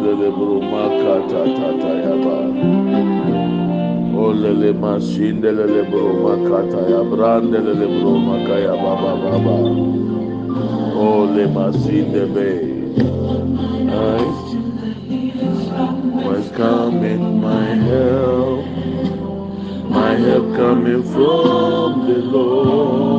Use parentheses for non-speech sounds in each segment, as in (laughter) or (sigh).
masianda le bruma kata tata yaba. Ole le masinde le bruma kata ya brande le bruma kaya baba baba. Ole masinde be. Was coming my help, my help coming from the Lord,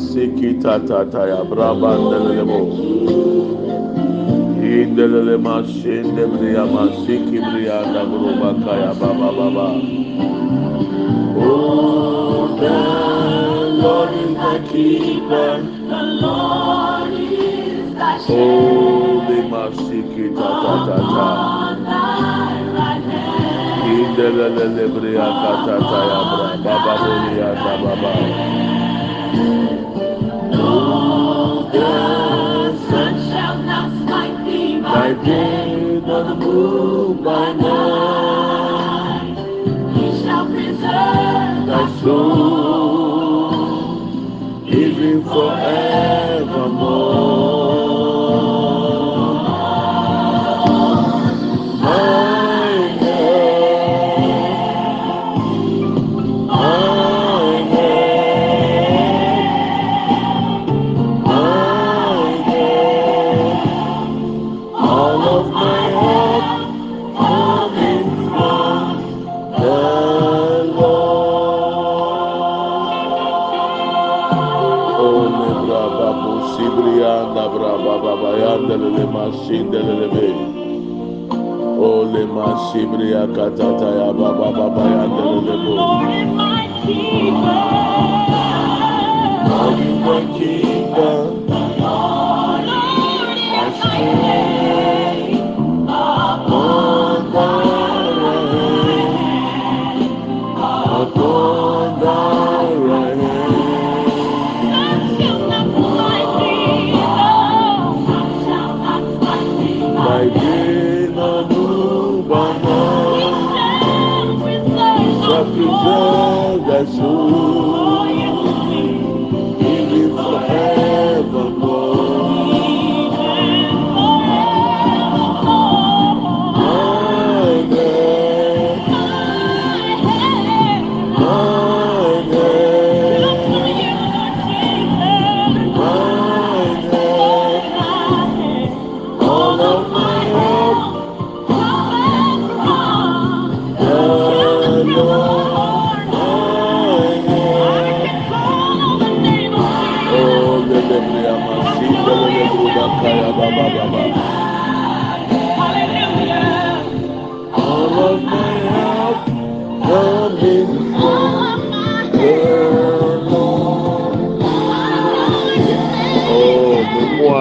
Masiki Tata Taya Brabandelebo. Indelele Mashinde Bria Masiki Bria Dabruba Kaya Baba Baba. Oh, the Lord is the keeper. The Lord is thy shade Holy Masiki Tata Tata. on thy right hand. Indelele Bria Baba Baba. Day, nor the moon by night. he shall preserve thy soul, even forevermore.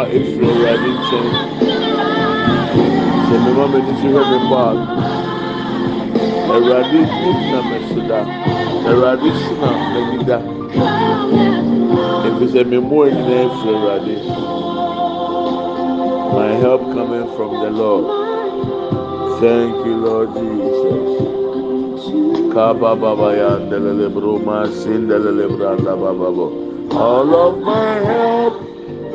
Ready to sɛ mbɔ a awurade nim na mɛsoda awurade so na da awurade my help coming from the lord. Thank you lord jesus. Kaba baba ya ndelele bro ma sindelele branda baba bo. All of my help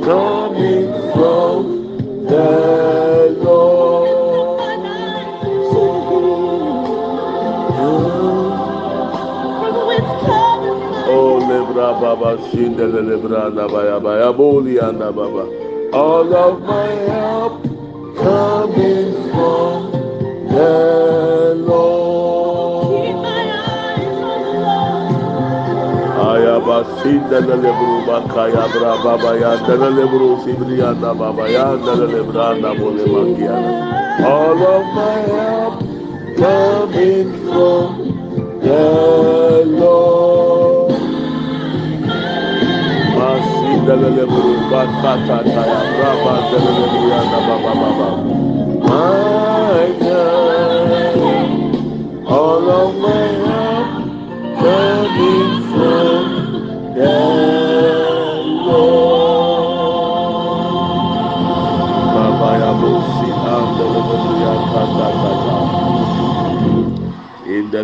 coming from the Lord. Oh, Baba, Baba. All of my help coming from the Lord. Bruba kaya bra baba ya baba ya branda bole. All of my help coming from the Lord. Masindelele bruba kata kaya braba delele bru anda baba baba. My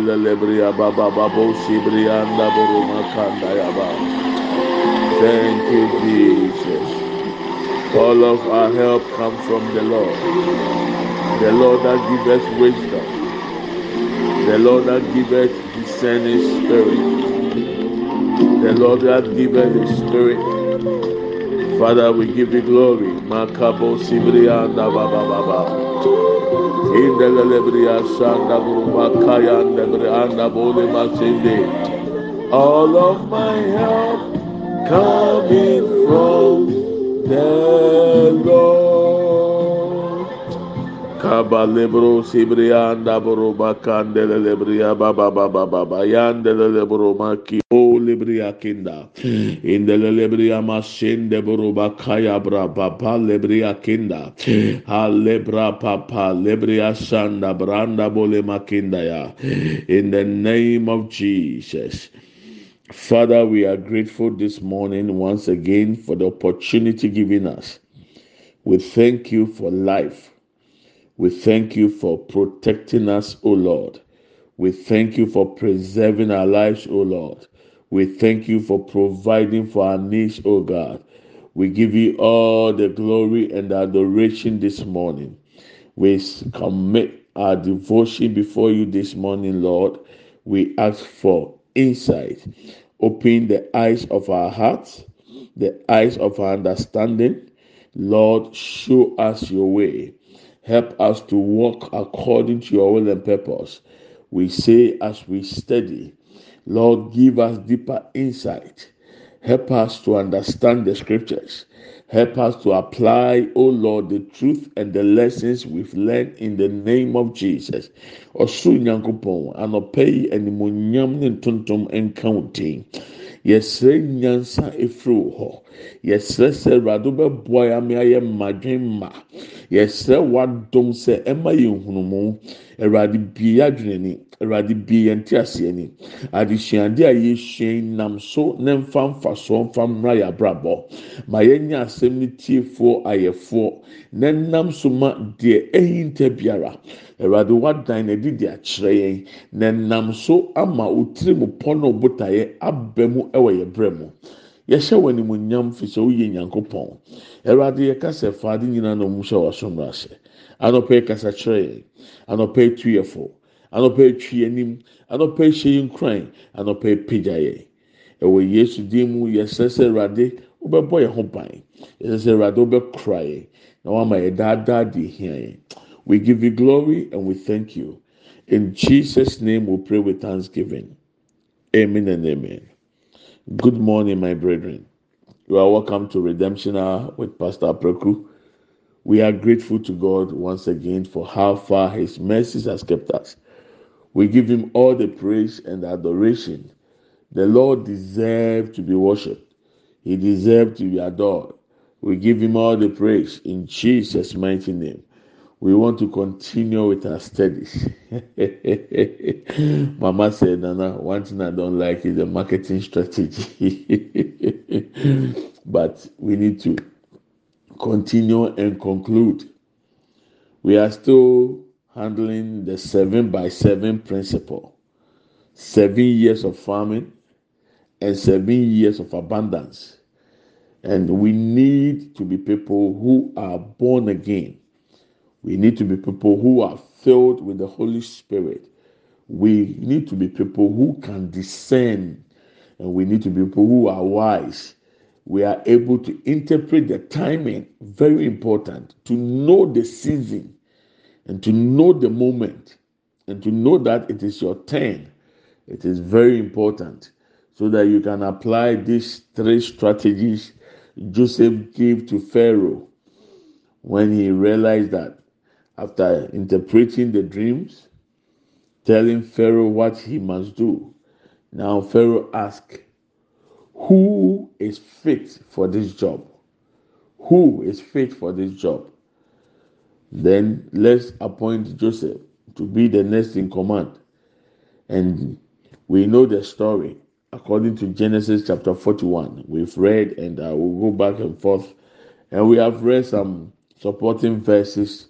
Baba babo. Thank you Jesus. All of our help comes from the Lord. The Lord that gives us wisdom. The Lord that giveth discerning spirit. The Lord that giveth the spirit. Father, we give you glory. Makabo sibriya anda baba baba. Indele lebriya shanda buruba kaya anda anda bole masinde. All of my help coming from the Lord. Kaba lebro sibriya anda buruba kandele lebriya baba baba baba yandele lebro maki o lebriya kinda. Indele lebriya masinde buruba kaya bra baba lebriya kinda. Ha lebra papa lebriya shanda branda bole makinda ya. In the name of Jesus. Father, we are grateful this morning once again for the opportunity given us. We thank you for life. We thank you for protecting us, O Lord. We thank you for preserving our lives, O Lord. We thank you for providing for our needs, O God. We give you all the glory and adoration this morning. We commit our devotion before you this morning, Lord. We ask for insight. Open the eyes of our hearts, the eyes of our understanding. Lord, show us your way. Help us to walk according to your will and purpose. We say as we study, Lord, give us deeper insight. Help us to understand the scriptures. Help us to apply, O Lord, the truth and the lessons we've learned in the name of Jesus. Ɔsoro Nyankopɔn, anɔpɛ yi animonyam ne ntontom nka wo. Yɛsrɛ nyansa efiri wo hɔ. Yɛsrɛ sɛ Awurade bɛboa yɛn ama yɛayɛ mmadwen ma. Yɛsrɛ w'adom sɛ ɛma. Awurade bie yɛn ti aseɛ ni. Adesuade a yɛsua nam so ne nfa nfa so nfa mmra yɛ abrabɔ. Ma yɛnyɛ asɛm ne tiefoɔ ayɛfoɔ. Na nam so ma deɛ ɛhinta biara. Awurade wadan n'adi de akyerɛ yɛn. Na nam so ama otiri mu pɔ na ɔbotaeɛ aba mu ɛwɔ yɛn brɛ mu. Yɛhyɛ wɔ animonyam fi sɛ woyɛ nyankopɔn. Awurade yɛkasa faade nyinaa na ɔmo hyɛ wɔ so mmra ase. Anɔpɛ kasa kyerɛ yɛn. Anɔpɛ yi tu yɛ fo. Anɔpɛ yi twi yɛn anim. Anɔpɛ yi hyɛ yɛn kuran. Anɔpɛ yi pagya yɛn. Ɛwɔ Yesu din mu yɛsrɛ sɛ Awurade wobɛbɔ yɛn ho ban. Yɛsrɛ sɛ Awurade wobɛkora yɛn. Na wama yɛ daadaa de hia. We give you glory and we thank you. In Jesus' name we pray with thanksgiving. Amen and amen. Good morning, my brethren. You are welcome to Redemption Hour with Pastor Preku. We are grateful to God once again for how far His mercies has kept us. We give Him all the praise and adoration. The Lord deserves to be worshipped. He deserves to be adored. We give Him all the praise in Jesus' mighty name. We want to continue with our studies. (laughs) Mama said, Nana, one thing I don't like is the marketing strategy. (laughs) but we need to continue and conclude. We are still handling the seven by seven principle seven years of farming and seven years of abundance. And we need to be people who are born again. We need to be people who are filled with the Holy Spirit. We need to be people who can discern and we need to be people who are wise. We are able to interpret the timing, very important, to know the season and to know the moment and to know that it is your turn. It is very important so that you can apply these three strategies Joseph gave to Pharaoh when he realized that after interpreting the dreams, telling Pharaoh what he must do. Now Pharaoh asked, Who is fit for this job? Who is fit for this job? Then let's appoint Joseph to be the next in command. And we know the story according to Genesis chapter 41. We've read and I will go back and forth. And we have read some supporting verses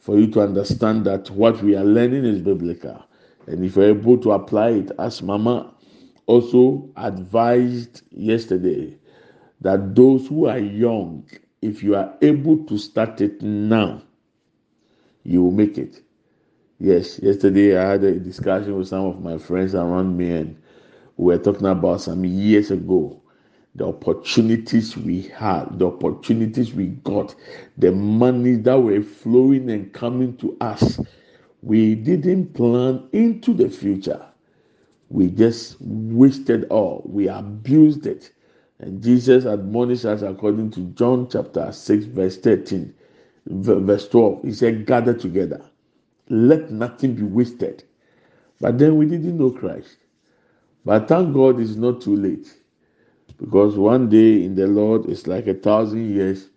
for you to understand that what we are learning is biblical. And if you're able to apply it, as Mama also advised yesterday, that those who are young, if you are able to start it now, you will make it. Yes, yesterday I had a discussion with some of my friends around me, and we were talking about some years ago the opportunities we had, the opportunities we got, the money that were flowing and coming to us. We didn't plan into the future. We just wasted all. We abused it. And Jesus admonished us according to John chapter 6, verse 13, verse 12. He said, Gather together. Let nothing be wasted. But then we didn't know Christ. But thank God it's not too late. Because one day in the Lord is like a thousand years,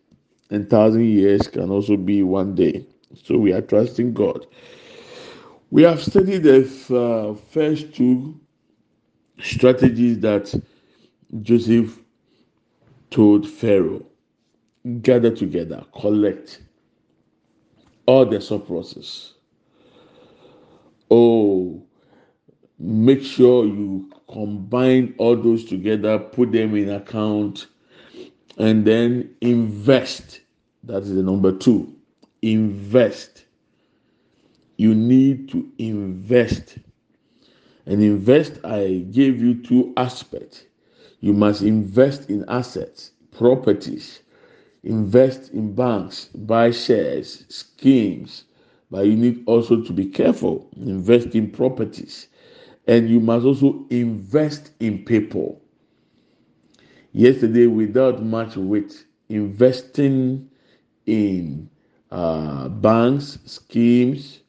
and thousand years can also be one day. So we are trusting God. We have studied the uh, first two strategies that Joseph told Pharaoh gather together, collect all the surpluses. Oh, make sure you combine all those together, put them in account, and then invest. That is the number two. Invest you need to invest. And invest, I gave you two aspects. You must invest in assets, properties, invest in banks, buy shares, schemes. But you need also to be careful, invest in properties. And you must also invest in people. Yesterday, without much weight, investing in uh, banks, schemes,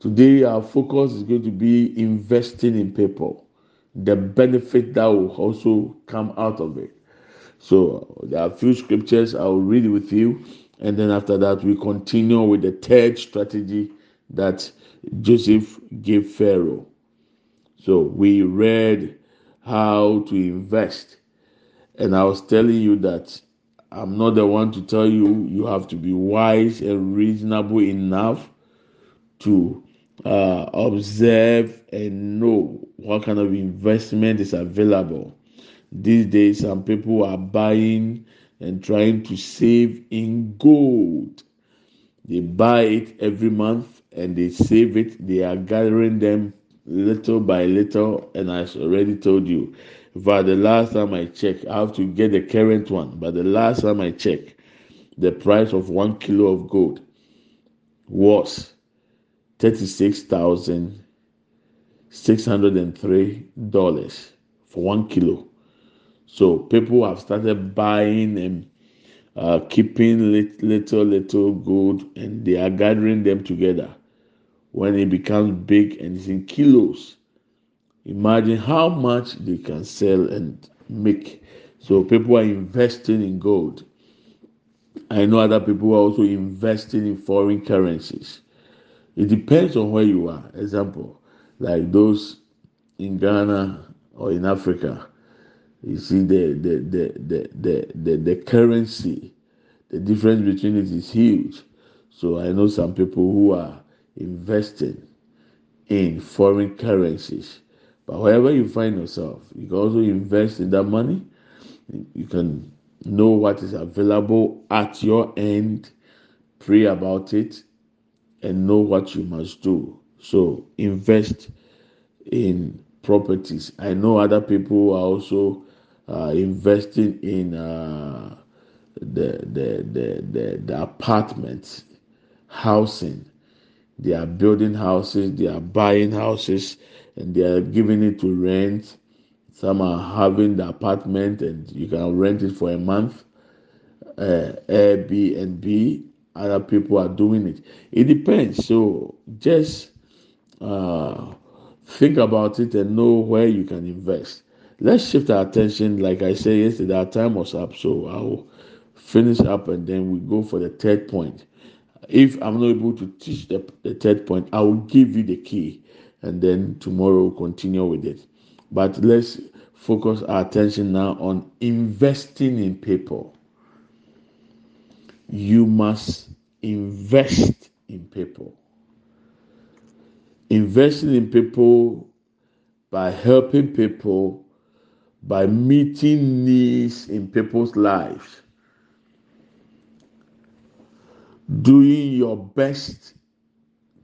Today, our focus is going to be investing in people, the benefit that will also come out of it. So, there are a few scriptures I will read with you, and then after that, we continue with the third strategy that Joseph gave Pharaoh. So, we read how to invest, and I was telling you that I'm not the one to tell you you have to be wise and reasonable enough to uh, observe and know what kind of investment is available. These days, some people are buying and trying to save in gold. They buy it every month and they save it. They are gathering them little by little. And I already told you, for the last time I checked, I have to get the current one. But the last time I checked, the price of one kilo of gold was thirty-six thousand six hundred and three dollars for one kilo. So people have started buying and uh, keeping little little gold, and they are gathering them together. When it becomes big and it's in kilos, imagine how much they can sell and make. So people are investing in gold. I know other people are also investing in foreign currencies. It depends on where you are. Example, like those in Ghana or in Africa, you see the the the the the, the, the currency, the difference between it is huge. So I know some people who are investing in foreign currencies. But wherever you find yourself, you can also invest in that money. You can know what is available at your end, pray about it, and know what you must do. So invest in properties. I know other people are also uh, investing in uh, the, the, the, the, the apartments, housing. They are building houses, they are buying houses, and they are giving it to rent. Some are having the apartment and you can rent it for a month. Uh, Airbnb, other people are doing it. It depends. So just uh, think about it and know where you can invest. Let's shift our attention. Like I said yesterday, our time was up, so I'll finish up and then we go for the third point. If I'm not able to teach the, the third point, I will give you the key and then tomorrow we'll continue with it. But let's focus our attention now on investing in people. You must invest in people. Investing in people by helping people, by meeting needs in people's lives, doing your best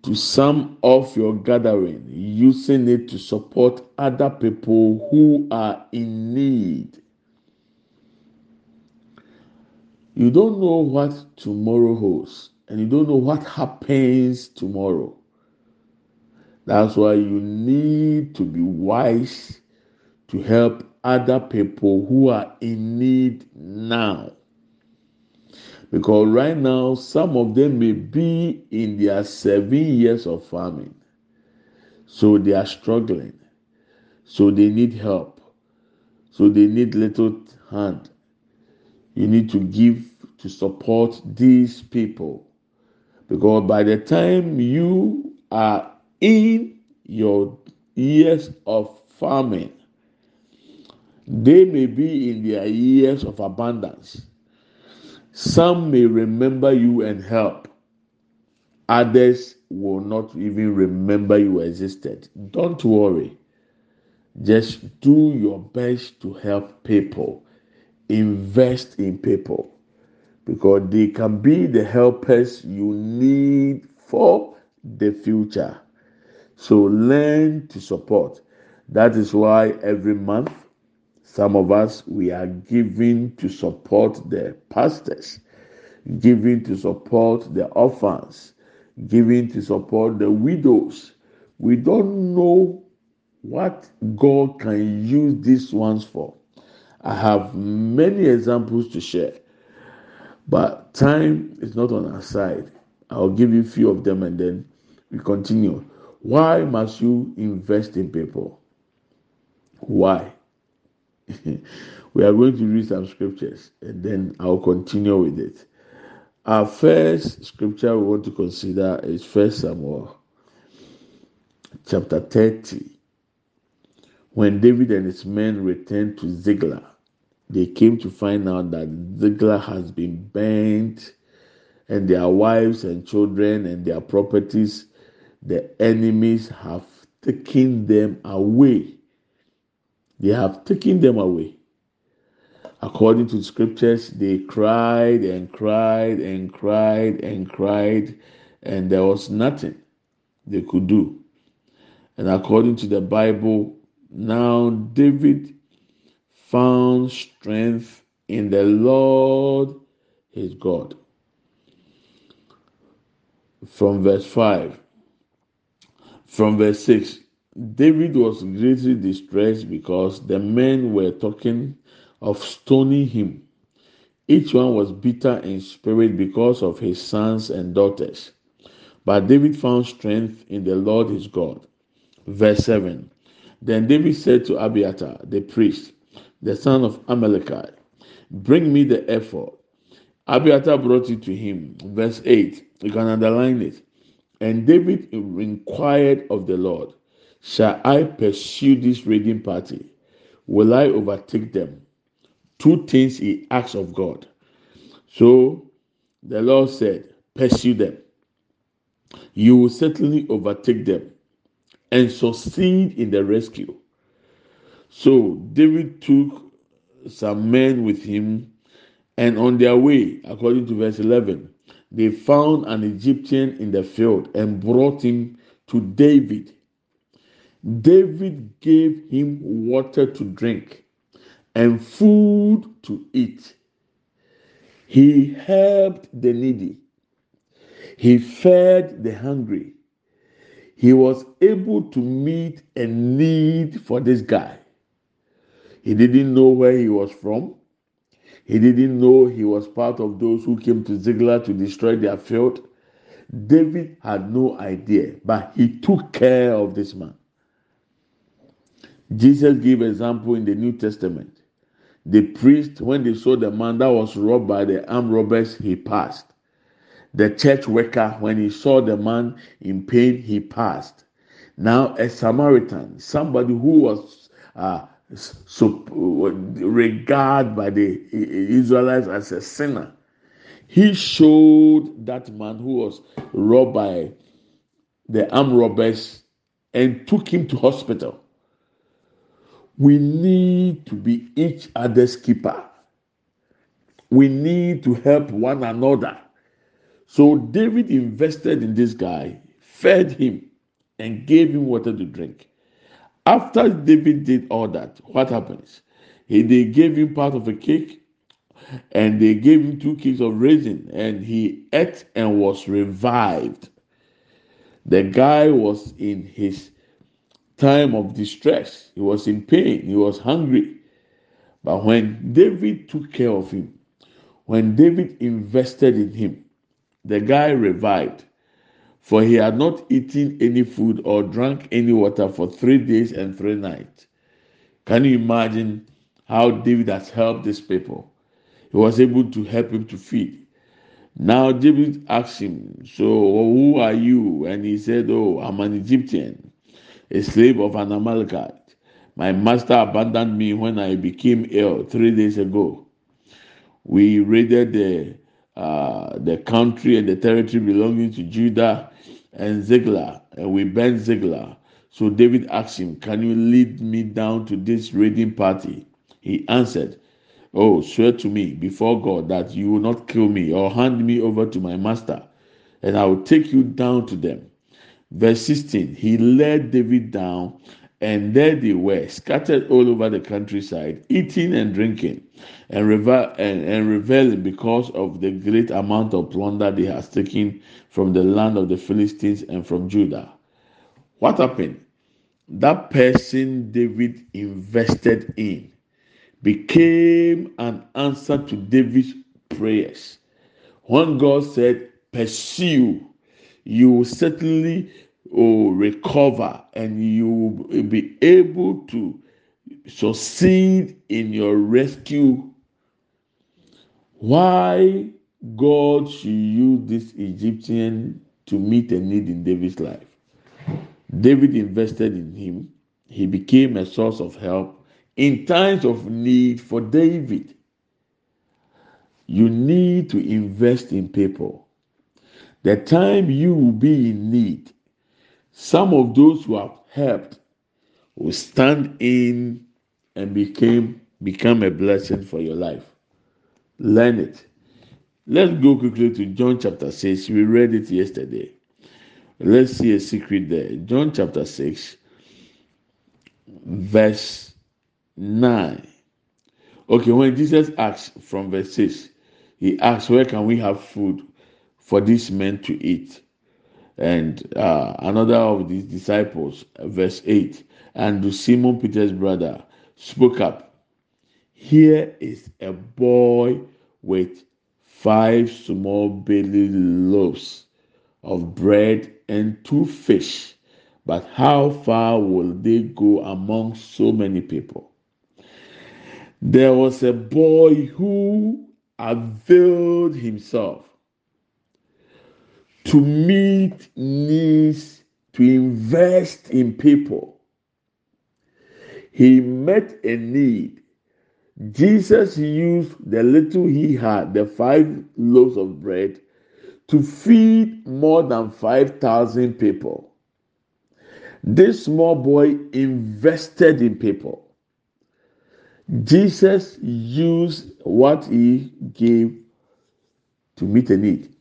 to sum off your gathering, using it to support other people who are in need. You don't know what tomorrow holds, and you don't know what happens tomorrow. That's why you need to be wise to help other people who are in need now. Because right now, some of them may be in their seven years of farming. So they are struggling. So they need help. So they need little hand. You need to give to support these people. Because by the time you are in your years of farming, they may be in their years of abundance. Some may remember you and help. Others will not even remember you existed. Don't worry. Just do your best to help people. Invest in people because they can be the helpers you need for the future. So learn to support. That is why every month some of us, we are giving to support the pastors, giving to support the orphans, giving to support the widows. We don't know what God can use these ones for. I have many examples to share, but time is not on our side. I'll give you a few of them and then we continue. Why must you invest in people? Why? (laughs) we are going to read some scriptures and then I'll continue with it. Our first scripture we want to consider is First Samuel chapter 30. When David and his men returned to Ziklag, they came to find out that Ziklag has been burnt and their wives and children and their properties, the enemies have taken them away. They have taken them away. According to the scriptures, they cried and cried and cried and cried, and there was nothing they could do. And according to the Bible, now David found strength in the Lord his God. From verse 5, from verse 6, David was greatly distressed because the men were talking of stoning him. Each one was bitter in spirit because of his sons and daughters. But David found strength in the Lord his God. Verse 7 Then David said to Abiathar, the priest, the son of Amalekah, Bring me the ephod. Abiathar brought it to him. Verse 8, you can underline it. And David inquired of the Lord. Shall I pursue this raiding party? Will I overtake them? Two things he asks of God. So the Lord said, Pursue them. You will certainly overtake them and succeed in the rescue. So David took some men with him, and on their way, according to verse 11, they found an Egyptian in the field and brought him to David David gave him water to drink and food to eat. He helped the needy. He fed the hungry. He was able to meet a need for this guy. He didn't know where he was from. He didn't know he was part of those who came to Ziklag to destroy their field. David had no idea, but he took care of this man. Jesus gave example in the New Testament. The priest, when they saw the man that was robbed by the armed robbers, he passed. The church worker, when he saw the man in pain, he passed. Now, a Samaritan, somebody who was uh, so regarded by the Israelites as a sinner, he showed that man who was robbed by the armed robbers and took him to hospital. We need to be each other's keeper. We need to help one another. So David invested in this guy, fed him, and gave him water to drink. After David did all that, what happens? He, they gave him part of a cake and they gave him two cakes of raisin and he ate and was revived. The guy was in his time of distress. He was in pain. He was hungry. But when David took care of him, when David invested in him, the guy revived. For he had not eaten any food or drank any water for three days and three nights. Can you imagine how David has helped these people? He was able to help him to feed. Now David asked him, So who are you? And he said, Oh, I'm an Egyptian a slave of an Amalekite. My master abandoned me when I became ill three days ago. We raided the uh, the country and the territory belonging to Judah and Ziklag, and we burned Ziklag. So David asked him, "Can you lead me down to this raiding party?" He answered, "Oh, swear to me before God that you will not kill me or hand me over to my master, and I will take you down to them." Verse 16 He led David down, and there they were, scattered all over the countryside, eating and drinking, and, revel- and, and reveling because of the great amount of plunder they had taken from the land of the Philistines and from Judah. What happened? That person David invested in became an answer to David's prayers. When God said, Pursue you will certainly oh, recover and you will be able to succeed in your rescue. Why God should use this Egyptian to meet a need in David's life? David invested in him. He became a source of help in times of need for David. You need to invest in people. The time you will be in need, some of those who have helped will stand in and became become a blessing for your life. Learn it. Let's go quickly to John chapter 6. We read it yesterday. Let's see a secret there. John chapter 6, verse 9. Okay, when Jesus asks from verse 6, he asks, Where can we have food? For these men to eat. And uh, another of these disciples, verse 8, and Simon Peter's brother spoke up. Here is a boy with five small belly loaves of bread and two fish. But how far will they go among so many people? There was a boy who availed himself to meet needs, to invest in people. He met a need. Jesus used the little he had, the five loaves of bread, to feed more than 5,000 people. This small boy invested in people. Jesus used what he gave to meet a need.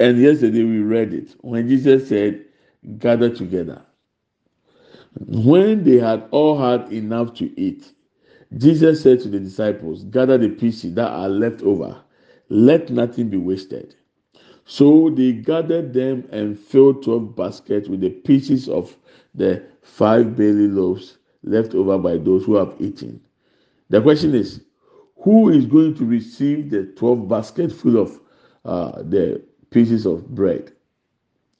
And yesterday we read it when Jesus said, gather together. When they had all had enough to eat, Jesus said to the disciples, Gather the pieces that are left over, let nothing be wasted. So they gathered them and filled 12 baskets with the pieces of the five barley loaves left over by those who have eaten. The question is, who is going to receive the 12 baskets full of uh, the pieces of bread?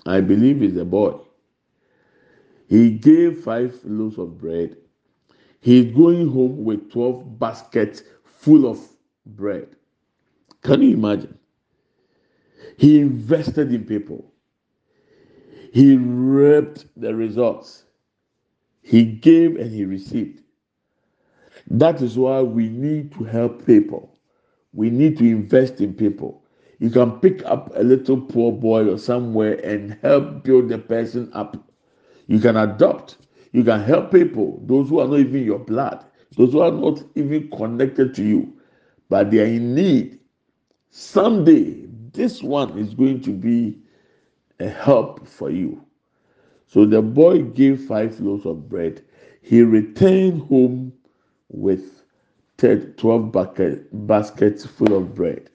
I believe it's a boy. He gave five loaves of bread. He's going home with 12 baskets full of bread. Can you imagine? He invested in people. He reaped the results. He gave and he received. That is why we need to help people. We need to invest in people. You can pick up a little poor boy or somewhere and help build the person up. You can adopt. You can help people, those who are not even your blood, those who are not even connected to you, but they are in need. Someday this one is going to be a help for you. So the boy gave five loaves of bread. He returned home with 12 bucket, baskets full of bread.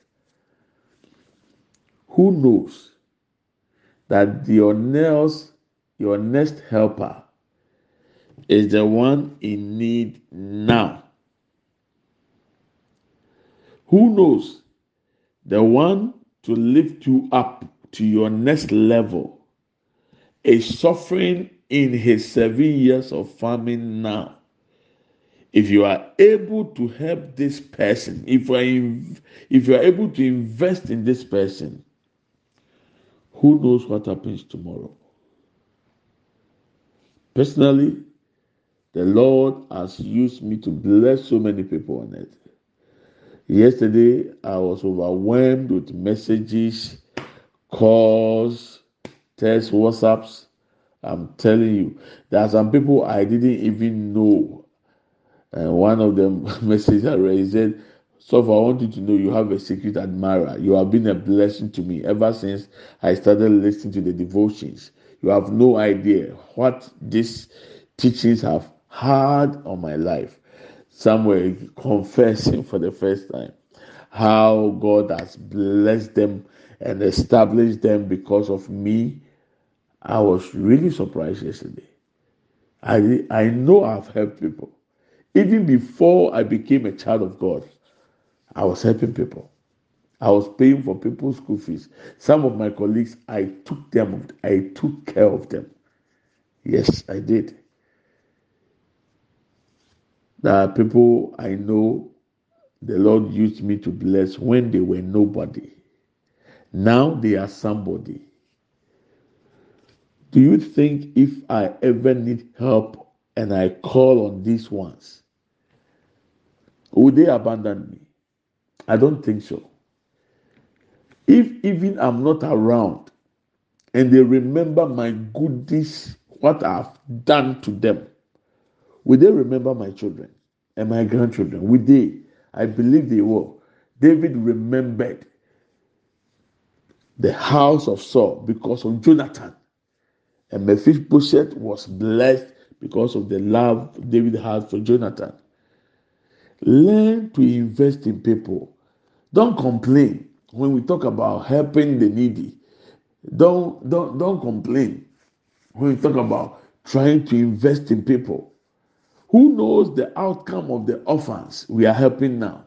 Who knows that your next, your next helper is the one in need now? Who knows the one to lift you up to your next level is suffering in his seven years of famine now. If you are able to help this person, if you are, if you are able to invest in this person, who knows what happens tomorrow? Personally, the Lord has used me to bless so many people on earth. Yesterday, I was overwhelmed with messages, calls, texts, WhatsApps. I'm telling you, there are some people I didn't even know. And one of them (laughs) message I read said, So I want you to know you have a secret admirer. You have been a blessing to me ever since I started listening to the devotions. You have no idea what these teachings have had on my life somewhere confessing for the first time how God has blessed them and established them because of me. I was really surprised yesterday. I, I know I've helped people. Even before I became a child of God, I was helping people. I was paying for people's school fees. Some of my colleagues, I took them, I took care of them. Yes, I did. There are people I know the Lord used me to bless when they were nobody. Now they are somebody. Do you think if I ever need help and I call on these ones, would they abandon me? I don't think so. If even I'm not around and they remember my goodness, what I've done to them, Will they remember my children and my grandchildren? Will they? I believe they will. David remembered the house of Saul because of Jonathan. And Mephibosheth was blessed because of the love David had for Jonathan. Learn to invest in people. Don't complain when we talk about helping the needy. Don't don't don't complain when we talk about trying to invest in people. Who knows the outcome of the orphans we are helping now?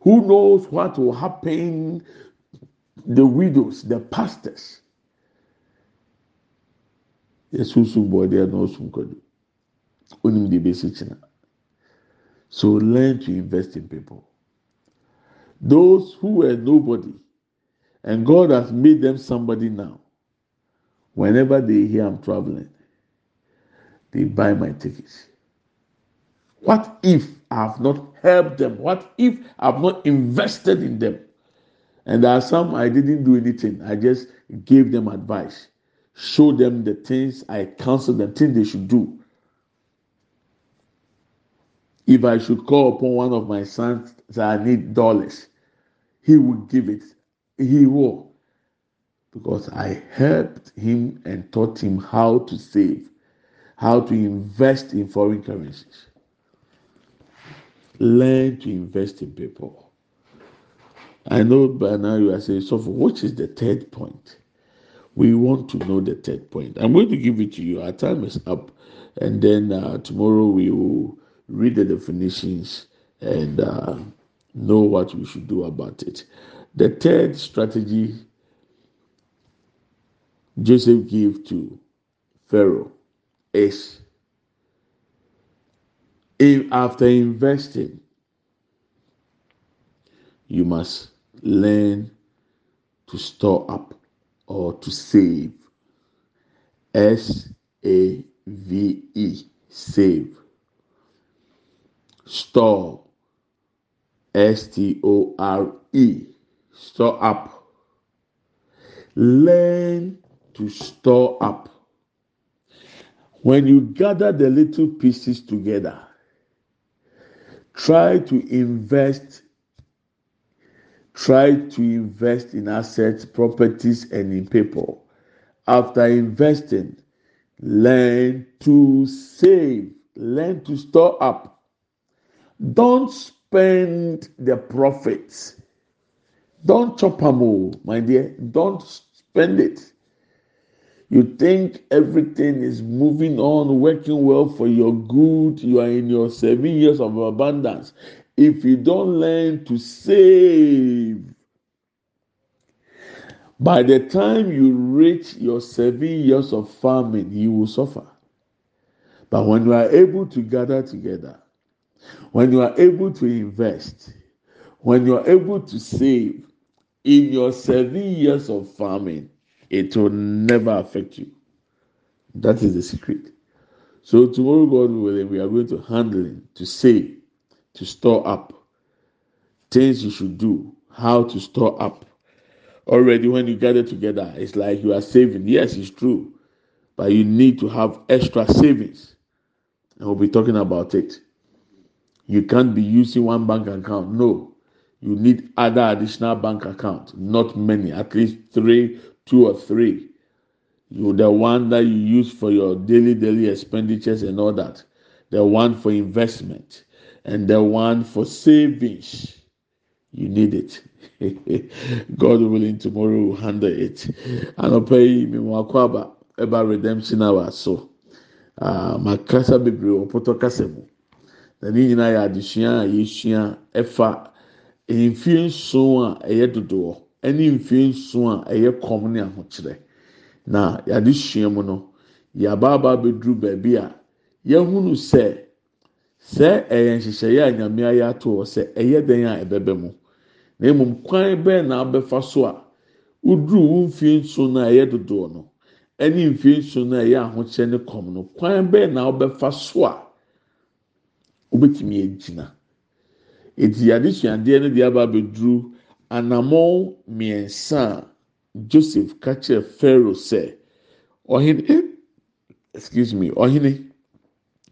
Who knows what will happen? The widows, the pastors. Yesusu boy, they are no Onim de So learn to invest in people. Those who were nobody, and God has made them somebody now. Whenever they hear I'm traveling, they buy my tickets. What if I have not helped them? What if I have not invested in them? And there are some I didn't do anything. I just gave them advice, showed them the things I counseled them, things they should do. If I should call upon one of my sons that I need dollars, he will give it. He will. Because I helped him and taught him how to save how to invest in foreign currencies. Learn to invest in people. I know by now you are saying, so which is the third point? We want to know the third point. I'm going to give it to you. Our time is up. And then uh, tomorrow we will read the definitions and uh, know what we should do about it. The third strategy Joseph gave to Pharaoh is if after investing, you must learn to store up or to save. S A V E, save. Store, S T O R E, store up. Learn to store up. When you gather the little pieces together, try to invest try to invest in assets properties and in people after investing learn to save learn to store up don't spend the profits. Don't chop o my dear. Don't spend it. You think everything is moving on working well for your good you are in your seven years of abundance. If you don't learn to save by the time you reach your seven years of farming, you will suffer. But when you are able to gather together, when you are able to invest, when you are able to save in your seven years of farming, it will never affect you. That is the secret. So tomorrow, God willing, we are going to handle it, to save, to store up, things you should do, how to store up already when you gather together, it's like you are saving. Yes, it's true, but you need to have extra savings. And we'll be talking about it. You can't be using one bank account. No, you need other additional bank account. Not many, at least three, two or three. You the one that you use for your daily daily expenditures and all that. The one for investment and the one for savings. You need it. (laughs) God willing, tomorrow will handle it. Mu akɔ aba ɛba redemption hour so. Uh, makasa bebree wɔ pɔtɔ kasa. Na ne nyinaa yɛ adesua a yɛsua ɛfa mfie nson a ɛyɛ dodoɔ ɛne mfie nson a ɛyɛ kɔm ne ahokyerɛ. Na yɛadesua mu no, yɛaba aba abɛduru baabi a yɛhunu sɛ sɛ ɛyɛ nhyehyɛeɛ a nyame ayɛ ato hɔ sɛ ɛyɛ dɛn a ɛbɛbɛ mu. na mmom kwan bɛn na abɛfa so a woduru wo mfie nso no a ɛyɛ dodoɔ no ɛne mfie nso no a ɛyɛ ahokyɛ ne kɔm no kwan bɛn na wobɛfa so a wobɛtumi agyina. Eti adesuadeɛ no deɛ aba abɛduru anammɔn mmiɛnsa a joseph ka kyerɛ sɛ ɔhene excuse me ɔhene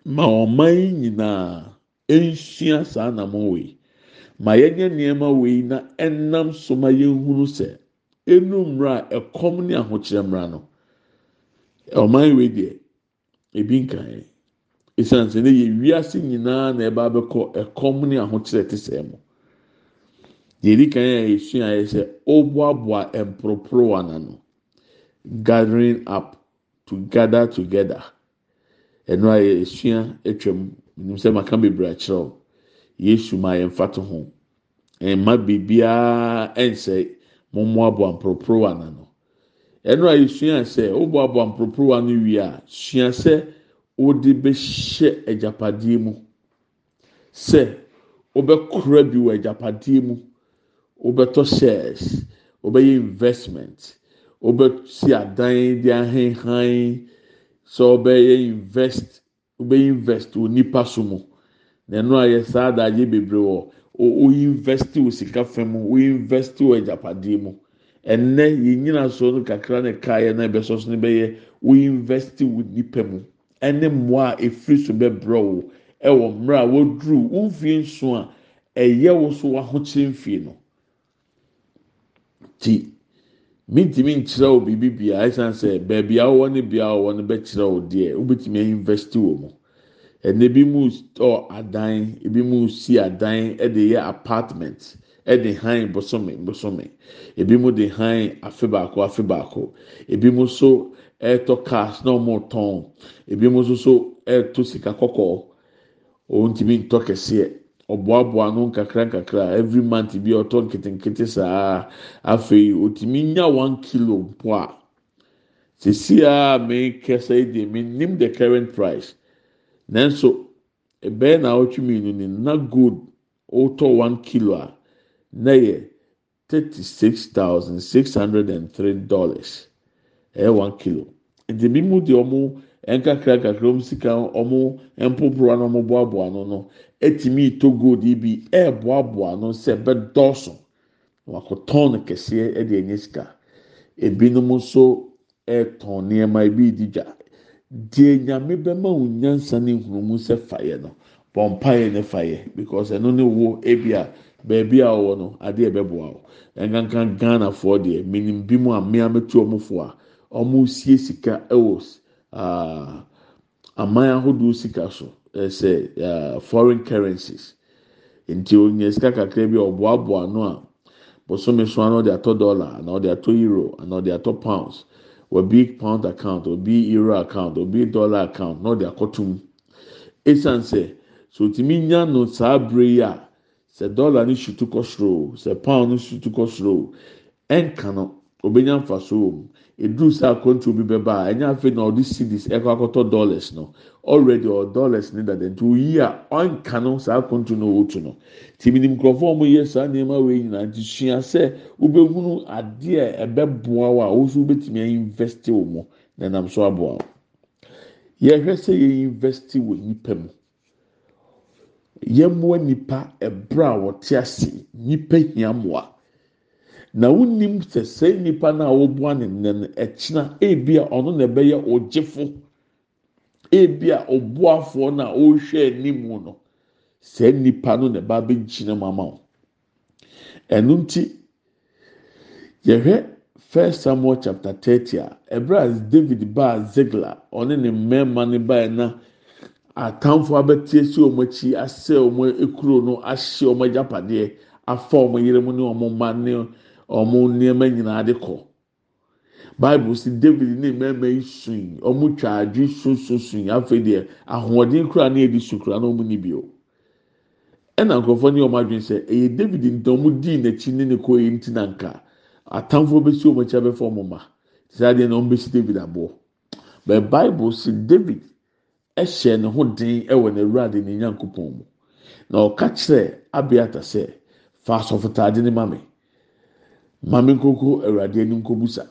ma ɔman nyinaa nsua saa anammɔn wei. ma yɛnyɛ nneɛma wei na ɛnam so ma yɛnhunu sɛ enu mmra ɛkɔm ne ahokyerɛ mmra no. Ɔman wei deɛ ebi nkan esan sɛ ne yɛ wiase nyinaa na ɛba abɛkɔ ɛkɔm ne ahokyerɛ te sɛ mo. Deɛ edi kan yɛ esua yɛ sɛ ɔboaboa mporoporowa n'ano gathering up to gather together. Ɛno a yɛ esua atwam nim sɛ maka bebree akyerɛw. yesu ma yɛn fa to ho. Mma biribiara nsɛ mo mmoaboa mporoporowa n'ano ɛno a yɛsua sɛ woboaboa mporoporowa no wie a sua sɛ wode bɛhyɛ agyapadeɛ mu. Sɛ wobɛkora bi wɔ agyapadeɛ mu. Wobɛtɔ shares wobɛyɛ investment wobɛsi adan de ahenhan sɛ wobɛyɛ invest wobɛyɛ invest wɔ nipa so mu. na ɛno a yɛ saa adagye bebree wɔ o investi wɔ sika fam o investi wɔ agyapadeɛ mu. Ɛnɛ yɛn so no kakra ne kaayɛ na ɛbɛsɔ so no bɛyɛ o investi wɔ nipa mu ɛne mmoa a efiri so bɛbrɛ o ɛwɔ mmerɛ a wɔduru wɔn mfie nso a ɛyɛ wɔ so wɔahokyere mfie no. Ti mintimi nkyerɛ wo biribi bia ɛsan sɛ beebi a wɔwɔ ne bea a wɔwɔ no bɛkyerɛ wo deɛ wobɛtumi invest wɔ mu. Ɛna ebi mu tɔ adan ebi mu si adan ɛde yɛ apartment ɛde han bosome bosome. Ebi mu de han afe baako afe baako. Ebi mu nso ɛretɔ cars na wɔn tɔn ebi mu nso so ɛreto sika kɔkɔɔ wɔn ntumi ntɔ kɛseɛ ɔboaboa no nkakra nkakra every month bi ɔtɔ nketenkete saa afei otumi nya one kilo mpo a sisi a mi kɛse yi de mi nim the current price. Nanso ɛbɛyɛ na ɔtwi mmienu ni na gold ɔtɔ one kilo a na yɛ thirty six thousand six hundred and three dollars ɛyɛ one kilo. Nti bi mu de ɔmo nkakra nkakra ɔmo sika ɔmo mpoporowa na ɔmo boaboa no no etimi to gold yi bi ɛɛboaboa no sɛ ɛbɛdɔɔso wakɔtɔn no kɛseɛ ɛde ɛnyɛ sika. Ebinom nso ɛɛtɔn nneɛma ebi di dwa deɛ nyame bɛma wo nyansa ne nhunumu sɛ fayɛ no bɔmpaeɛ ne fayɛ because ɛno ne wo ebi a beebi a ɔwɔ no adeɛ ɛbɛboa wo. Ɛnkankan ghanafoɔ deɛ minim bi mu a mmea metu ɔmo fo a ɔmo sie sika ɛwɔ aa aman ahodoɔ sika so. Ɛsɛ foreign currencies. Nti onye sika kakra bi a ɔboaboa no a bosome so ano ɔde atɔ dollar ana ɔde atɔ euro ana ɔde atɔ pounds. Obi pound account obi euro account obi dollar account na ɔde akɔtum esan sɛ so otumi nya no saa bere yi a sɛ dollar no sutu kɔ soro sɛ pound no sutu kɔ soro ɛnka no obenya nfa so wɔ mu eduru sɛ akɔntu bi bɛba a ɛnyɛ afei na ɔde cedis ɛkɔ akɔtɔ dollars no already ɔ dollars ne dada nti oyi a ɔnka no saa akɔntu no ɔwɔtu no tìmí ni nkurɔfoɔ a wɔyɛ saa nneɛma wei nyinaa nti sua sɛ wobɛhunu adeɛ ɛbɛboa wo a woso wobɛtumi invest wɔ mu na nam so aboa wo yɛhwɛ sɛ yɛ invest wɔ nipa mu yɛmmoa nipa ɛbrɛ a wɔte ase nipa hia mmoa na wonim sɛ sɛ nipa no a wɔboa ne nnɛ no ɛkyina ebi a ɔno na ɛbɛyɛ ɔgyefo ebi a ɔboafoɔ no ɔrehwɛ anim no sɛ nipa no na ɛba abɛgyina mu ama wo. Ɛno nti yɛhwɛ first samuel chapter thirty a ɛbrɛ david baa zigla ɔne ne mmarima no baa na atamfo abɛtie si wɔn akyi asɛ wɔn ekuro no ahyɛ wɔn agyapadeɛ afa wɔn yere mu ne wɔn mma ne wɔn nneɛma nyinaa de kɔ bible si david ne mmarima yi sun wɔn twa adwi sunsunsun afei deɛ ahoɔden kura ne yɛde su na wɔn ni bi o. Ɛna nkurɔfoɔ ne wɔn adwene sɛ ɛyɛ david nta wɔn di n'akyi ne ne kɔ yi nti na nka. Atamfo bɛsi wɔn akyi abɛfa wɔn mma saa deɛ na wɔn bɛsi david aboɔ bɛ bible si david ɛhyɛ ne ho den ɛwɔ n'awurade ne nyankopɔn mu. Na ɔka kyerɛ abiata sɛ fa asɔfotaade ne ma maame nkoko awurade anim kobusa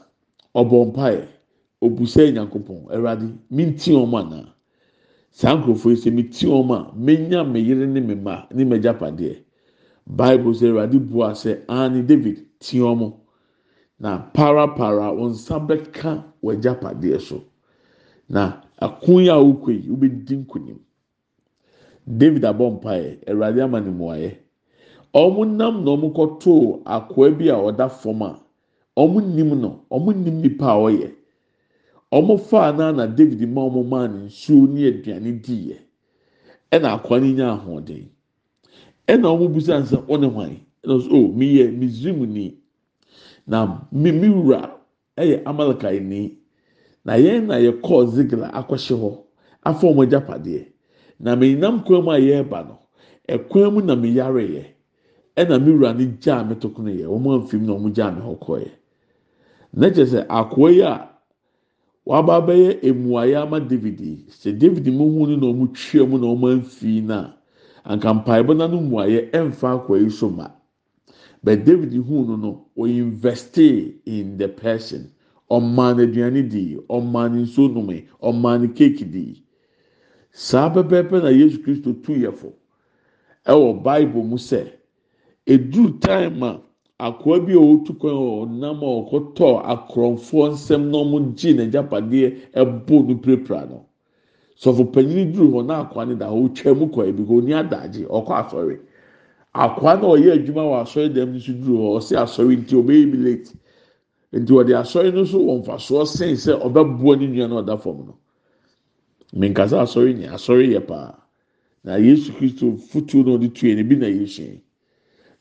ɔbɔ mpaeɛ. Obusa nyankopɔn. Awurade minti wɔn anaa saa nkurɔfoɔ yi sɛ mi ti wɔn a menya me yere ne me ma ne me gyapadeɛ bible sɛ awurade bua sɛ ani david ti wɔn na parapara wɔn nsa bɛka wɔ gyapadeɛ so. Na ako yi a wokɔ yi wobɛdi nkonim. David abɔ mpaeɛ. Awurade ama ne mmuayɛ wɔn nam na wɔn kɔtoo akoa bi a ɔda fam a wɔn nim no wɔn nim nipa a ɔyɛ. Wɔn faa na david ma wɔn maa ne nsuo ne aduane diiɛ ɛna akoa no nya ahoɔden. Ɛna wɔn busa nsa ɔne hwan? Ɛna ɔsɛ o mi yɛ misrim ni. Na mi mi wura ɛyɛ amalekai ni. Na yɛn na yɛkɔɔ zigla akɔhyɛ hɔ afa wɔn agyapadeɛ. Na mɛnam kwan mu a yɛreba no ɛkwan mu na meyare yɛ ɛna me wura ne gyaa me to kono yɛ. Wɔn amfim na wɔn gyaa me hɔ kɔɛ. Na kyerɛ sɛ akoa yi a waba abɛyɛ emuayɛ ama david yi. Sɛ david mu hu no na wɔn twia mu na wɔn amfi na anka mpaebɔ na no muayɛ ɛmfa akoa yi so ma. But david hu no no o investe in the person. Ɔmaa no aduane di ɔmaa no nsuo nome ɔmaa no keeki di saa pɛpɛɛpɛ na yesu kristo tu yɛ fo ɛwɔ bible mu sɛ eduru time a akoa bi a otu kwan a ɔnam a ɔkɔtɔ akorɔmfoɔ nsɛm na wɔn gye n'agyapadeɛ ɛbɔ no pirapira no. Sɔfo panyin duru hɔ na akoa no da hɔ otwa mu kɔ ebi ko oni adagye ɔkɔ asɔre. Akoa na ɔyɛ adwuma wɔ asɔre dɛm nso duru hɔ ɔsi asɔre nti ɔbɛyɛ bi late nti ɔde asɔre no so wɔ mfasoɔ sen sɛ ɔbɛboa ne nua no ɔda fam no. Minkasa asɔre nyɛ asɔre yɛ paa. Na yesu kristo futuo na ɔde tue ne bi na yɛhyɛ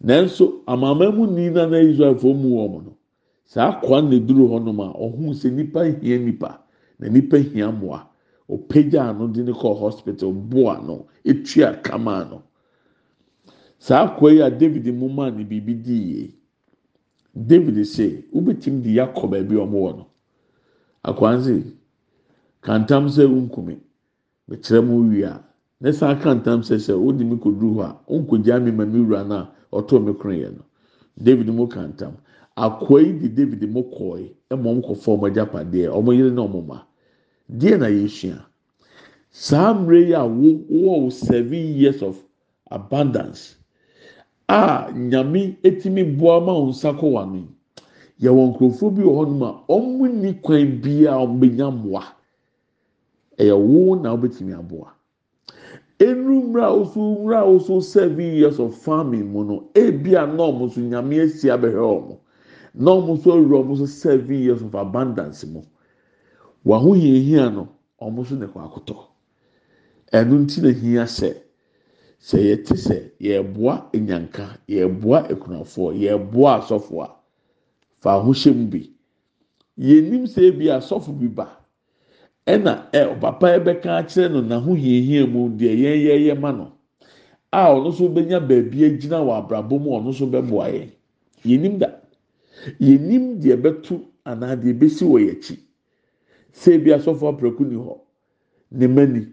nanso amaama mu na na israelfoɔ mu wɔn no saa kwan na eduru hɔnom a ɔhun sɛ nipa hia nipa na nipa hia mmoa. Ɔpagya ano de ne kɔ hospital boa no etua kama no saa akwa yi a david mu maa ne biribi di yie david sɛ wobɛtumi de yakɔ baabi a wɔn wɔ no akwanze kantam sɛ nkumi bɛkyerɛ mu wia. Ne san kantam sɛ sɛ wodi mi kɔ duru hɔ a nkogya mi ma mi wura na ɔtɔ mi koro yɛ no. David mu kantam akwa yi de david mu yi ɛma wɔn kɔ fɔ wɔn agyapadeɛ wɔn yere na wɔn ma. Deɛ na yɛsua saa mmerɛ yi a wo wɔ seven years of abundance a nyame etimi boa ma wɔn nsa kɔ wɔn ano yɛwɔ nkurɔfoɔ bi wɔ hɔnom a wɔn ni kwan biara a wɔn bɛnya mmoa. Ɛyɛ wo na wɔbɛtumi aboa. Enu mmerɛ a woso mmerɛ a farming mu no ebi a na wɔn nso nyame esi abɛhwɛ wɔn na wɔn nso awura wɔn nso seven years of abundance mu wɔn ho hiahia no wɔn nso na ɛkɔ akotɔ ɛno nti na hia sɛ sɛ yɛte sɛ yɛreboa enyanka yɛreboa ekunafoɔ yɛreboa asɔfoɔ a fa ho hyɛ mu bi yɛnim sɛ ebi asɔfo bi ba ɛna ɛ papa yɛ bɛka akyerɛ no n'aho hiahia mu deɛ yɛn yɛyɛ ma no a ɔno nso bɛnya baabi agyina wɔ abrabɔ mu ɔno nso bɛboa yɛn yɛnim da. Yɛnim deɛ bɛto anaa deɛ bɛsi wɔ yɛn akyi. Sɛ asɔfo apɛrɛko ni hɔ ne mma ni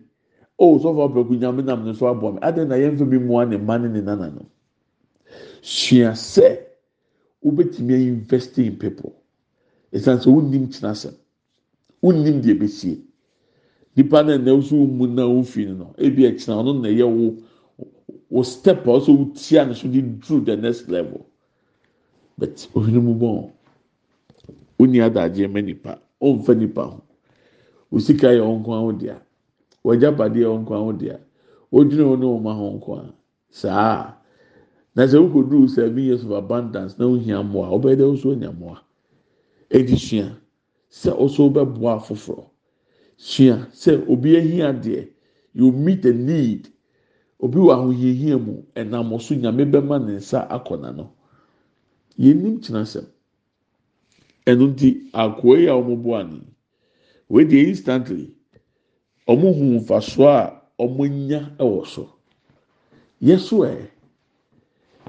o sɔfo apɛrɛko nyame nam ne so aboa mi na yɛn fɛ mi mua ne mma ne ne nana no? Sua sɛ wobɛtumi invest in people. Esan sɛ wonnim kyena sɛm wonnim deɛ bɛsie nipa na ɛna nso mu na wofi no no ebi ɛkyena ɔno na ɛyɛ wo wo step a ɔsɛ wotia ne so de through the next level. But ohun mu bɔn wonni adagye ma nipa ɔnfa nipa ho osika yɛ ɔnko aho dea wɔgya padeɛ ɔnko aho dea wɔn ne wɔn ma ho a saa na sɛ wokɔduru seven years of abundance na ohia mmoa ɔbɛyɛ dɛ ɔso nya mmoa edi sua sɛ ɔso bɛboa foforɔ sua sɛ obi ahia deɛ you meet the need. Obi wɔ ahohiahia mu ɛnam ɔso nyame bɛma ne nsa akɔ n'ano. Yɛnim kyena sɛm. Ɛno nti akoa yi a wɔn bo ani wei deɛ instantly wɔn hu nfasoɔ a wɔn anya ɛwɔ so. Yɛ so ɛ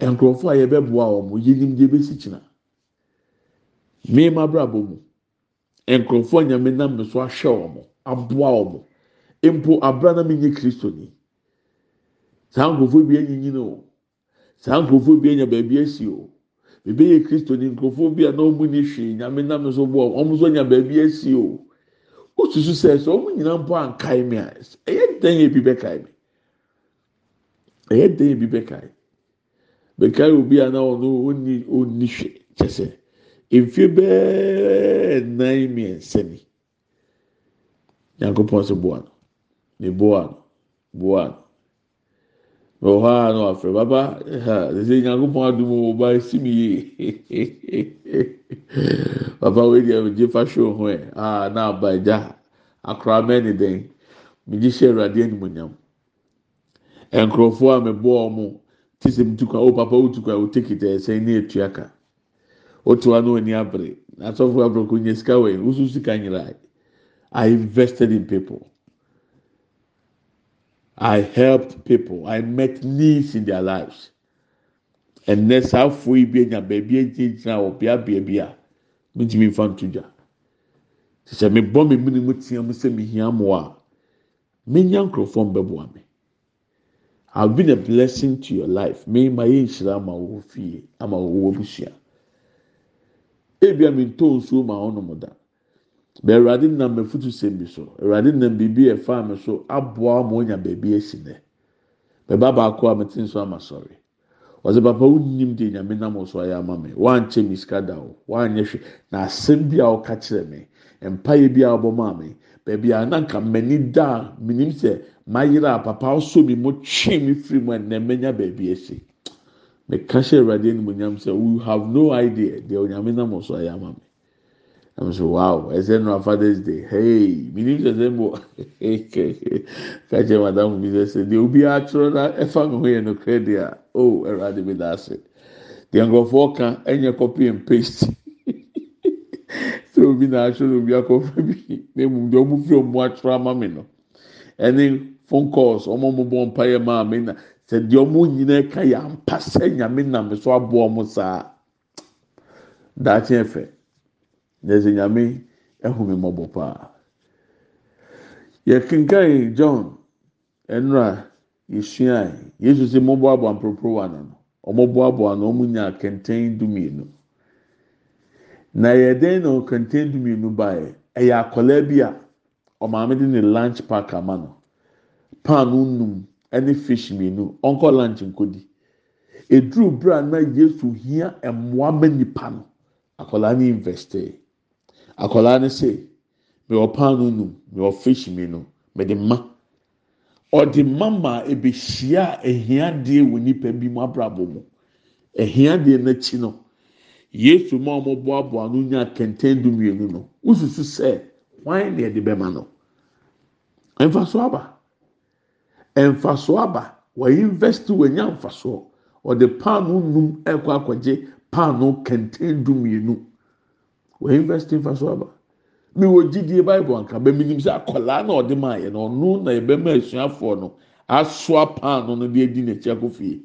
nkurɔfoɔ a yɛbɛboa wɔn yɛnim deɛ bɛsi kyena. Mmarima abrabɔ mu. Nkurɔfoɔ a nyame nam ne so ahwɛ wɔn aboa wɔn mpo abira na mi nye kristoni saa nkurɔfoɔ bi anyinyini o. Saa nkurɔfoɔ bi anya baabi asi o. Ebi yɛ kristoni nkurɔfoɔ bi a na wɔn ni hwee nyame nam ne so boɔ wɔn nso anya baabi asi o. Osusu sɛ sɛ wɔn nyinaa mpo ankae mi a ɛyɛ dan yɛ bi bɛkae mi ɛyɛ dan yɛ bi bɛkae? Bɛkae obi a na ɔno ɔni ɔni hwee kyɛ sɛ mfie bɛɛ nan mmiɛnsa ni. Nyankopɔn sɛ boa no. Ne boa no. Boa no. Wɔ hɔ a na wafrɛ baba ha sɛ nyankopɔn adum wɔ ba esi mi yie. (laughs) Papa wei deɛ gye fa hwɛ ho ɛ. A na aba agya akora mɛn ne dɛn? Megye hyɛ awurade animonyam nkurɔfoɔ a meboa wɔn ti sɛ mutukwa o papa o tukwa o tekita ɛsɛn ne etuaka. Ka o to ano ani abere asɔfo abere ko nye sika yi o so sika nyina I invested in people. I helped people. I met needs in their lives. And that's how free be nya baby gyina wɔ bea bea bi a mentumi nfa nto dwa. Sɛ mebɔ me mene mu tea mu sɛ mehia mo a menya nkurɔfoɔ mbɛboa me. I've been a blessing to your life. Me ma yɛ nhyira ama wɔ fie ama. ebia mi ntɔ nsuo ma ɔnom da. Bɛn awurade nam afutu sɛm bi so. Awurade nam biribi a ɛfa mi so aboa ma onya baabi esi nɛ bɛba baako a mi nso ama sɔre ɔsɛ papa wonim de nyame nam so ayɛ ama me. Wankyɛ me sika da o wanyɛ hwɛ na asɛm bi a ɔka kyerɛ me mpaeɛ bi a ɔbɔ maa me baabi a na m'ani da a minim sɛ mayere a papa asɔ mi mo twe mi firi mu a nnɛ mɛnya baabi esi. Mɛka hyɛ awurade anim onyam sɛ we have no idea. Deɛ onyame nam so ayɛ ama mi I'm so wow ɛsɛ no father's day. Hey mini sɛ sɛ mo (laughs) kakyɛ madam bi sɛ sɛ deɛ obi atwerɛ na ɛfa mi ho yɛ no credit a oh ɛwurade mi da ase. Deɛ nkurɔfoɔ ka ɛnyɛ copy and paste. (laughs) Sɛ obi na atwerɛ obi akɔfra bi na emu deɛ ɔmo fi ɔmo atwerɛ ama mi no. Ɛne phone calls ɔmo mo bɔ mpa yɛ maa mi na sɛ deɛ ɔmo nyinaa ka yɛ ampa sɛ nyame nam so aboɔ ɔmo saa. Daakye ɛfɛ yɛsɛ nyame ɛhome mmɔbɔ paa. Yɛkenkan john ɛnura yɛsua yesu sɛ mɔboaboa mporoporowa no no ɔmɔboaboa no ɔmo nya kɛntɛn dumienu. Na yɛdɛn na kɛntɛn dumienu baeɛ ɛyɛ akwadaa bi a ɔmaame de ne lunch pack ama no. Paanu num. Ɛne fish mmienu ɔnkɔ lunch nkodi. Eduru bere a na yesu hia ɛmoa ma nipa no. Akwadaa no investe akwadaa no sɛ mewɔ paanu num mewɔ fish mmienu mɛde ma. Ɔde ma ma ebehyia ehia deɛ wɔ nipa bi mu abrabɔ mu ehia deɛ n'akyi no. Yesu ma ɔmo boaboa no nya kɛntɛn du mmienu no ususu sɛ wɔn na yɛde bɛma no? Mfaso aba mfaso aba. Wɔyi invest wɔnya mfasoɔ ɔde paanu num ɛkɔ akɔgye paanu kɛntɛn du mmienu wɔyi invest mfaso aba. Mi wɔ gyidie bible anka bɛmi nim sɛ akwadaa na ɔde maa yɛ no ɔno na ɛbɛma asuafoɔ no asoa paanu no de edi n'akyi akɔ fie.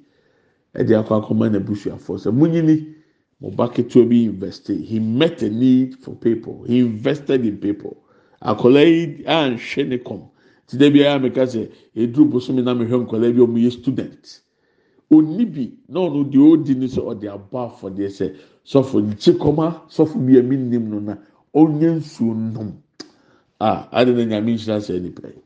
Ɛde akɔ akɔma n'abusuafoɔ. Sɛ munyini mo ba ketewa bi invest. He met a need for people. He invested in people. Akwadaa yi anhwɛ ne kɔm ti da biara meka sɛ eduru bosomi na mehwɛ nkɔla bi ɔmo yɛ student. Oni bi na ɔno deɛ odi ni sɛ ɔde abɔ afɔdeɛ sɛ sɔfo nkye kɔma sɔfo bi a mi nim no na ɔnyɛ nsuo nom a adi na nyame nhyira sɛ nipa yi?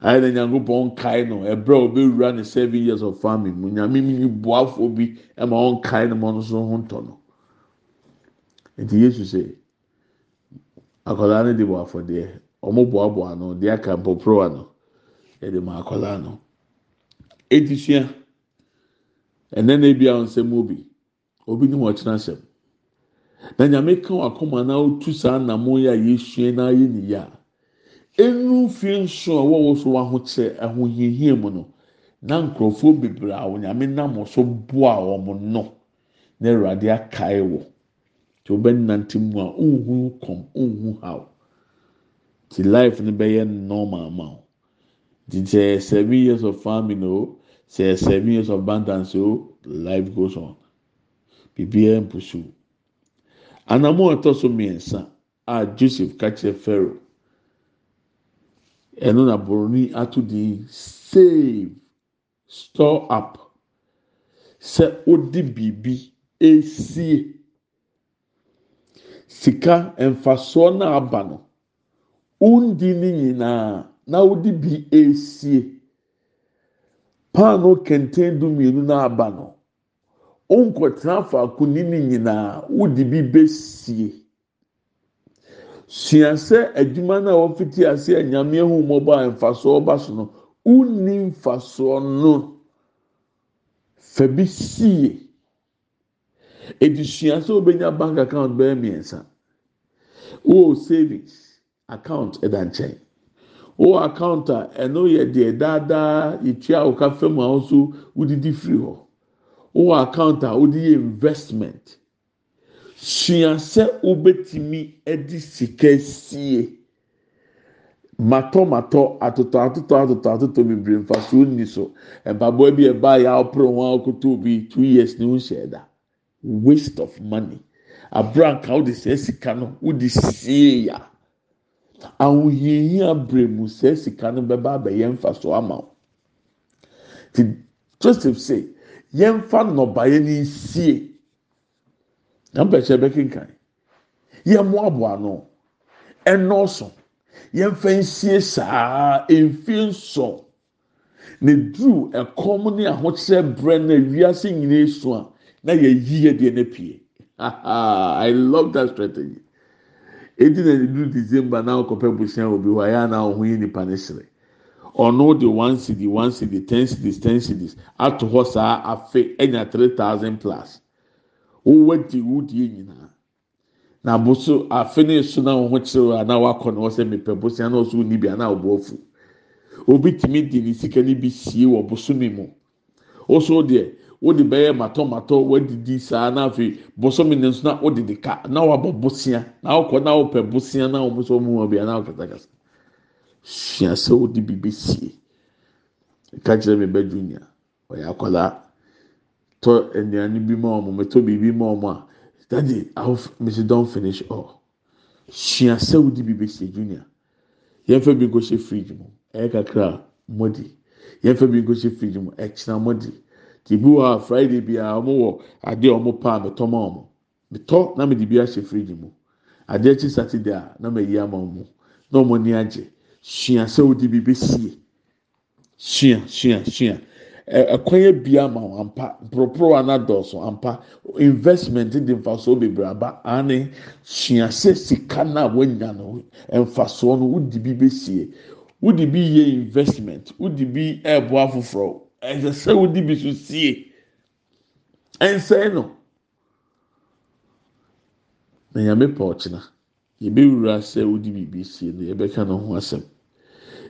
Adi na nyanko kae no? Ɛbrɛ a ɔbɛwura ne seven years of farming mu nyame mi buafo bi ɛma ɔnkae no ma ɔno so ho ntɔ no. Nti yesu sɛ akɔla ne de bɔ afɔdeɛ. Ɔmo boaboa no deɛ aka mpɔporowa no yɛde ma akwadaa no eti sua ɛnɛ na ebi a nsɛm obi obi ni wɔn kyerɛ asɛm na nyame ka wakoma na otu saa nnamo yi a yɛsua na ayɛ ne yia enu fie nso a wɔwɔ so ahokyerɛ ahohiahia mu no na nkurɔfoɔ bebree a nyame nam so boa wɔn no na awurade akae wɔ. Tí o bɛ nante mu a nhu kɔm nhu haw. Ti life no bɛyɛ normal ma o ti sɛ seven years of farming o sɛ seven years of abundance o life goes on. Biribiara mpusu anamọ ɛtɔ so mmiɛnsa a joseph kakyɛ pharaoh ɛno na boroni ato di save store up. Sɛ odi biribi esie. Sika mfasoɔ na aba no undi ne nyinaa na odi bi esie. Paano kɛntɛn du mmienu na aba no. Nkɔtena faako ni ne nyinaa wodi bi besie. Sua sɛ adwuma no a wɔfiti ase a nyame ehu mmɔbɔ a mfasoɔ ba so no wunni mfasoɔ no. Fa bi sie. Edi sua sɛ obenya bank account bɛyɛ mmiɛnsa. Wɔ savings. Account ɛda nkyɛn. Wɔ account a ɛno yɛ deɛ daadaa yɛtua ɔka fam a ɔso wodidi firi hɔ. Wɔ account a wode yɛ investment. Sua sɛ wobɛtumi de sika sie. Matɔmatɔ atotɔ atotɔ atotɔ atotɔ bebree mfasoɔ nni so. Mpaboa bi ɛbaa yɛ aporo ho akoto bi two years ne ho hyɛ da waste of money. Abranka wode sɛ sika no wode sie ya ahohiahia bere mu sɛ sika no bɛba abɛyɛ mfasoɔ ama wo. Ti joseph say yɛmfa nnɔbaeɛ no nsie. Na mpɛkyɛ bɛkenkan. Yɛmmoaboa no. Ɛnɔɔso yɛmfa nsie saa. Mfie nson na duru ɛkɔm ne ahokyerɛ brɛ na wiase nyinaa esu a na yɛyi yɛ deɛ n'apue. (laughs) I love that strategy edi na edu december na akɔpɛ busua obi hɔ ayaa na ɔho yi nipa ne sere ɔno de one cd one cd ten cds ten cds ato hɔ saa afe ɛnya three thousand plus. Wowɔ di wudie nyinaa. Na aboso afe ne so na ɔho kyerɛ na wakɔ na ɔsɛ mepɛ busua na ɔso ni bi ana ɔbɔ afu. Obi tumi di ne sika ne bi sie wɔ bosomi mu. Ɔso deɛ. Wode bɛyɛ matɔmatɔ wadidi saa na afei bosomi ne nso na wode de ka. Na wabɔ bosia na ɔkɔ na ɔpɛ bosia na wɔn nso mu wɔ bi ana ɔkasakasa sua sɛ wode bi bɛ sie. Ka kyerɛ mi bɛ junior. Ɔyɛ akwadaa. Tɔ nnuane bi ma wɔn mɛtɔ biribi ma wɔn a daddy i hope mrs. Don finish all. Sua sɛ wodi bi besi junior. Yɛn fɛ bi nko hyɛ fridge mu. Ɛyɛ kakra mɔdi. Yɛn fɛ bi nko hyɛ fridge mu. Ɛkyina mɔdi ti bi wɔ a friday bi a wɔn wɔ adeɛ a wɔn pa a mɛtɔ ma wɔn mɛtɔ na mɛde bi ahyɛ fridge mu. Adeɛ akyi saturday a na mɛ yi ama wɔn na wɔn ani agye sua sɛ wodi bi besie sua sua sua. ɛkwan ebia ma wɔn ampa. Poroporo anadɔɔso ampa. Investment di nfaso bebree aba ane. Suase sika na wɔnya no nfasoɔ no wodi bi besie wodi bi yɛ investment wodi bi ɛɛboa foforɔ ɛsɛ sɛ wodi bi so sie ɛnsɛn no na nyame pɛ ɔkyena yɛbɛwura sɛ wodi biribi sie no yɛbɛka no ho asɛm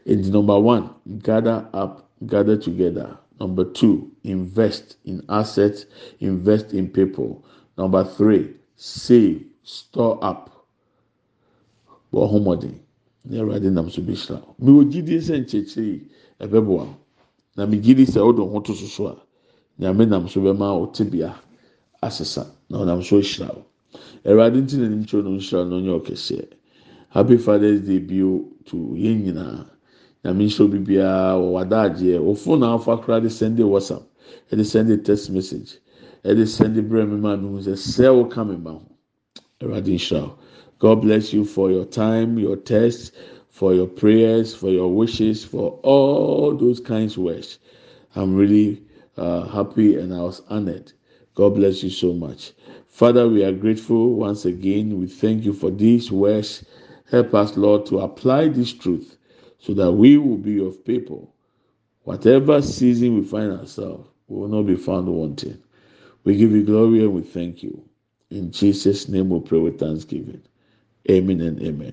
edi number one gather up gather together. Number two, invest in assets, invest in people. Number three, save, store up. Wɔ homɔden, ne awurade nam so bi hyira. Mi wɔ gyidi sɛ nkyɛnkyɛn ɛbɛboa. Na mi gyidi sɛ ɔdo ho to soso a, nyame nam so bɛma ɔte bea asesa na ɔnam so hyira o. Awurade nti na ne nkyɛn no nhyira no nyɛ ɔkɛseɛ. Happy Father's Day bio to yɛn nyinaa. Nyame nhyɛ obi biara wɔ w'adagyeɛ. Wɔ phone afa koraa de send whatsapp ɛde send text message ɛde send brɛ mi maa mi hu sɛ sɛ ɔka mi ma ho ɛwurade nhyira o god bless you for your time your text for your prayers for your wishes for all those kinds words i'm really uh, happy and i was honored god bless you so much father we are grateful once again we thank you for these words help us lord to apply this truth so that we will be of people. Whatever season we find ourselves, we will not be found wanting. We give you glory and we thank you. In Jesus' name we pray with thanksgiving. Amen and amen.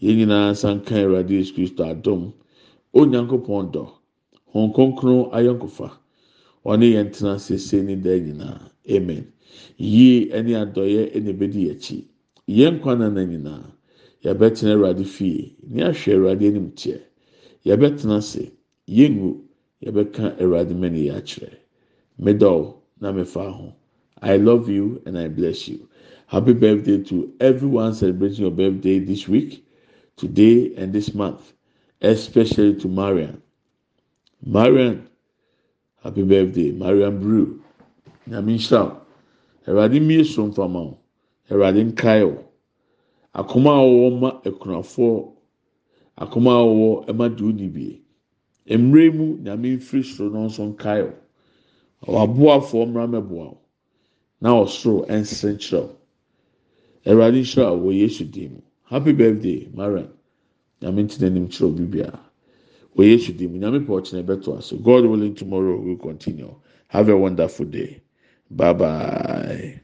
Yɛn nyinaa san kan Awurade Yesu Kristo adum. Onyankopɔn dɔ. Hɔn kronkron ayɔnkofa. Ɔne yɛn tena sese ne da nyinaa. Amen. Yie ɛne adɔyɛ ɛna ebedi akyi. Yɛn kwan na nyinaa. Yɛbɛtena Awurade fie. Ní ahwɛ Awurade anim teɛ. yɛbɛtena ase yɛngu yɛbɛka awurade mɛni yɛ akyerɛ middle na mefa ho i love you and i bless you happy birthday to everyone celebrating your birthday this week today and this month especially to marian. Marian happy birthday. Marian brew. Nyame nhyira awurade mmie so mfama o awurade nkae o akoma a wɔwɔ ma akunafoɔ akoma a wɔwɔ ɛma de odi bie mmerɛ mu nyame mfiri soro no nso nkae o waboafoɔ mmara mɛboa o na ɔsoro ɛnsere nkyerɛ o awurade nhyira wɔ yesu dim happy birthday mariam nyame ntina anim kyerɛ obi biara wɔ yesu dim nyame pɛ ɔkyerɛ bɛto aso god willing tomorrow we will continue. Have a wonderful day. Bye bye.